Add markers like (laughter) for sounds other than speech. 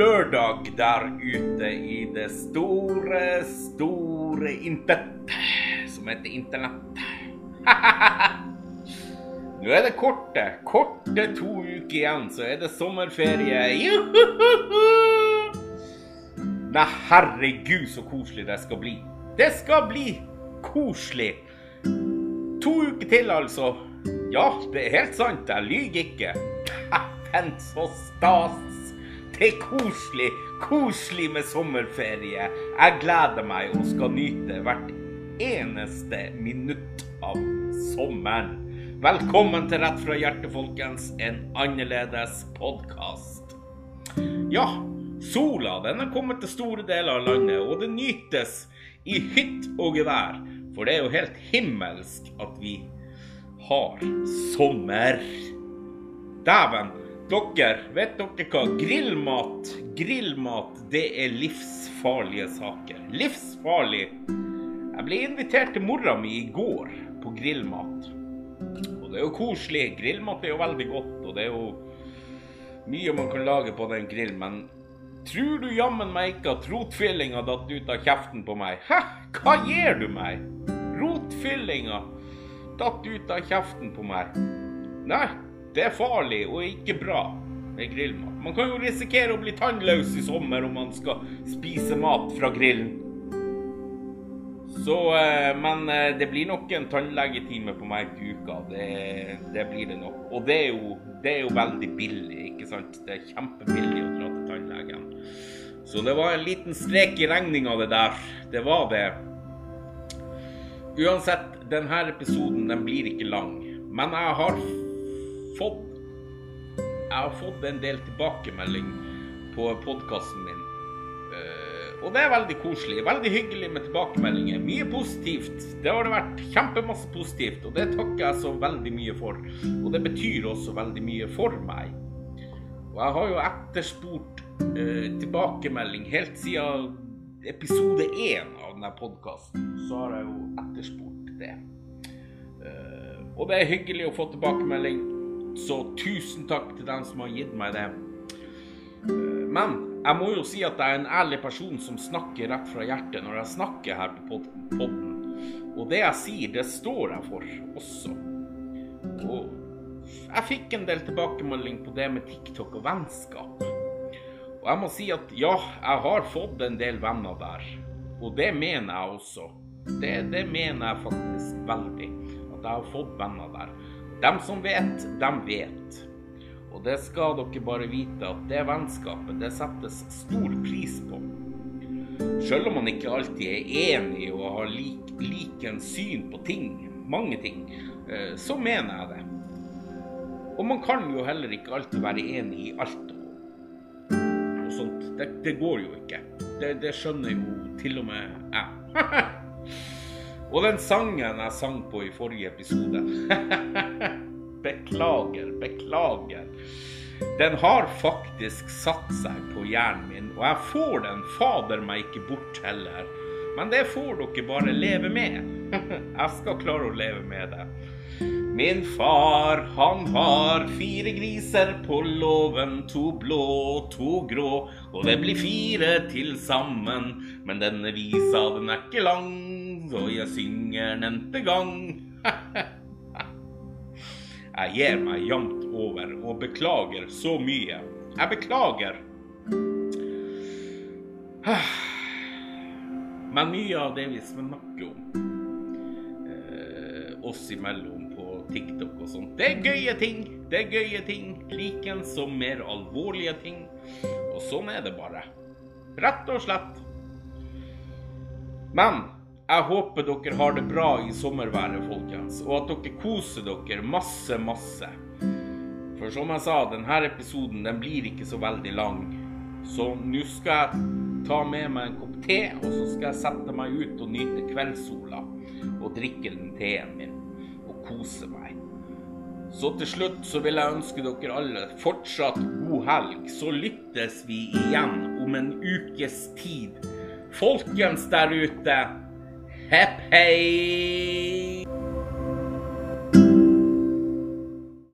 lørdag der ute i det store, store intet som heter internett. (laughs) Nå er det korte, korte to uker igjen, så er det sommerferie. Nei, herregud, så koselig det skal bli. Det skal bli koselig. To uker til, altså. Ja, det er helt sant, jeg lyver ikke. (laughs) Dæven, så stas. Det er koselig, koselig med sommerferie. Jeg gleder meg og skal nyte hvert eneste minutt av sommeren. Velkommen til Rett fra hjertet, folkens. En annerledes podkast. Ja, sola den er kommet til store deler av landet, og det nytes i hytt og gevær. For det er jo helt himmelsk at vi har sommer. Dæven, dere, vet dere hva? Grillmat, grillmat, det er livsfarlige saker. Livsfarlig. Jeg ble invitert til mora mi i går på grillmat. Og det er jo koselig. Grillmat er jo veldig godt, og det er jo mye man kan lage på den grillen, men tror du jammen meg ikke at rotfyllinga datt ut av kjeften på meg? Hæ? Hva gir du meg? Rotfyllinga datt ut av kjeften på meg. Nei, det er farlig og ikke bra med grillmat. Man kan jo risikere å bli tannløs i sommer om man skal spise mat fra grillen. Så, eh, men eh, det blir nok en tannlegetime på meg til uka. Det, det blir det nok. Og det er, jo, det er jo veldig billig, ikke sant. Det er kjempebillig å dra til tannlegen. Så det var en liten strek i regninga, det der. Det var det. Uansett, denne episoden den blir ikke lang. Men jeg har fått Jeg har fått en del tilbakemelding på podkasten min. Eh, og det er veldig koselig. Veldig hyggelig med tilbakemeldinger. Mye positivt. Det har det vært kjempemasse positivt, og det takker jeg så veldig mye for. Og det betyr også veldig mye for meg. Og jeg har jo etterspurt eh, tilbakemelding helt siden episode én av denne podkasten. Så har jeg jo etterspurt det. Eh, og det er hyggelig å få tilbakemelding, så tusen takk til dem som har gitt meg det. Eh, men jeg må jo si at jeg er en ærlig person som snakker rett fra hjertet når jeg snakker her på pod- podden. Og det jeg sier, det står jeg for også. Og jeg fikk en del tilbakemelding på det med TikTok og vennskap. Og jeg må si at ja, jeg har fått en del venner der. Og det mener jeg også. Det, det mener jeg faktisk veldig. At jeg har fått venner der. Dem som vet, dem vet. Og det skal dere bare vite at det vennskapet, det settes stor pris på. Selv om man ikke alltid er enig og har lik, likens syn på ting, mange ting, eh, så mener jeg det. Og man kan jo heller ikke alltid være enig i alt og sånt. Det, det går jo ikke. Det, det skjønner jo til og med jeg. (laughs) og den sangen jeg sang på i forrige episode (laughs) Beklager, beklager. Den har faktisk satt seg på hjernen min, og jeg får den fader meg ikke bort heller. Men det får dere bare leve med. (laughs) Jeg skal klare å leve med det. Min far, han har fire griser på låven, to blå, to grå, og det blir fire til sammen. Men denne visa, den er ikke lang, så jeg synger nevnte gang. (laughs) Jeg gir meg jevnt over og beklager så mye. Jeg beklager. (sighs) Men mye av det vi snakker om eh, oss imellom på TikTok og sånt, det er gøye ting. Det er gøye ting. Like som mer alvorlige ting. Og sånn er det bare. Rett og slett. Men jeg håper dere har det bra i sommerværet, folkens, og at dere koser dere masse, masse. For som jeg sa, denne episoden den blir ikke så veldig lang. Så nå skal jeg ta med meg en kopp te, og så skal jeg sette meg ut og nyte kveldssola. Og drikke den teen min, og kose meg. Så til slutt så vil jeg ønske dere alle fortsatt god helg. Så lyttes vi igjen om en ukes tid. Folkens der ute, happy.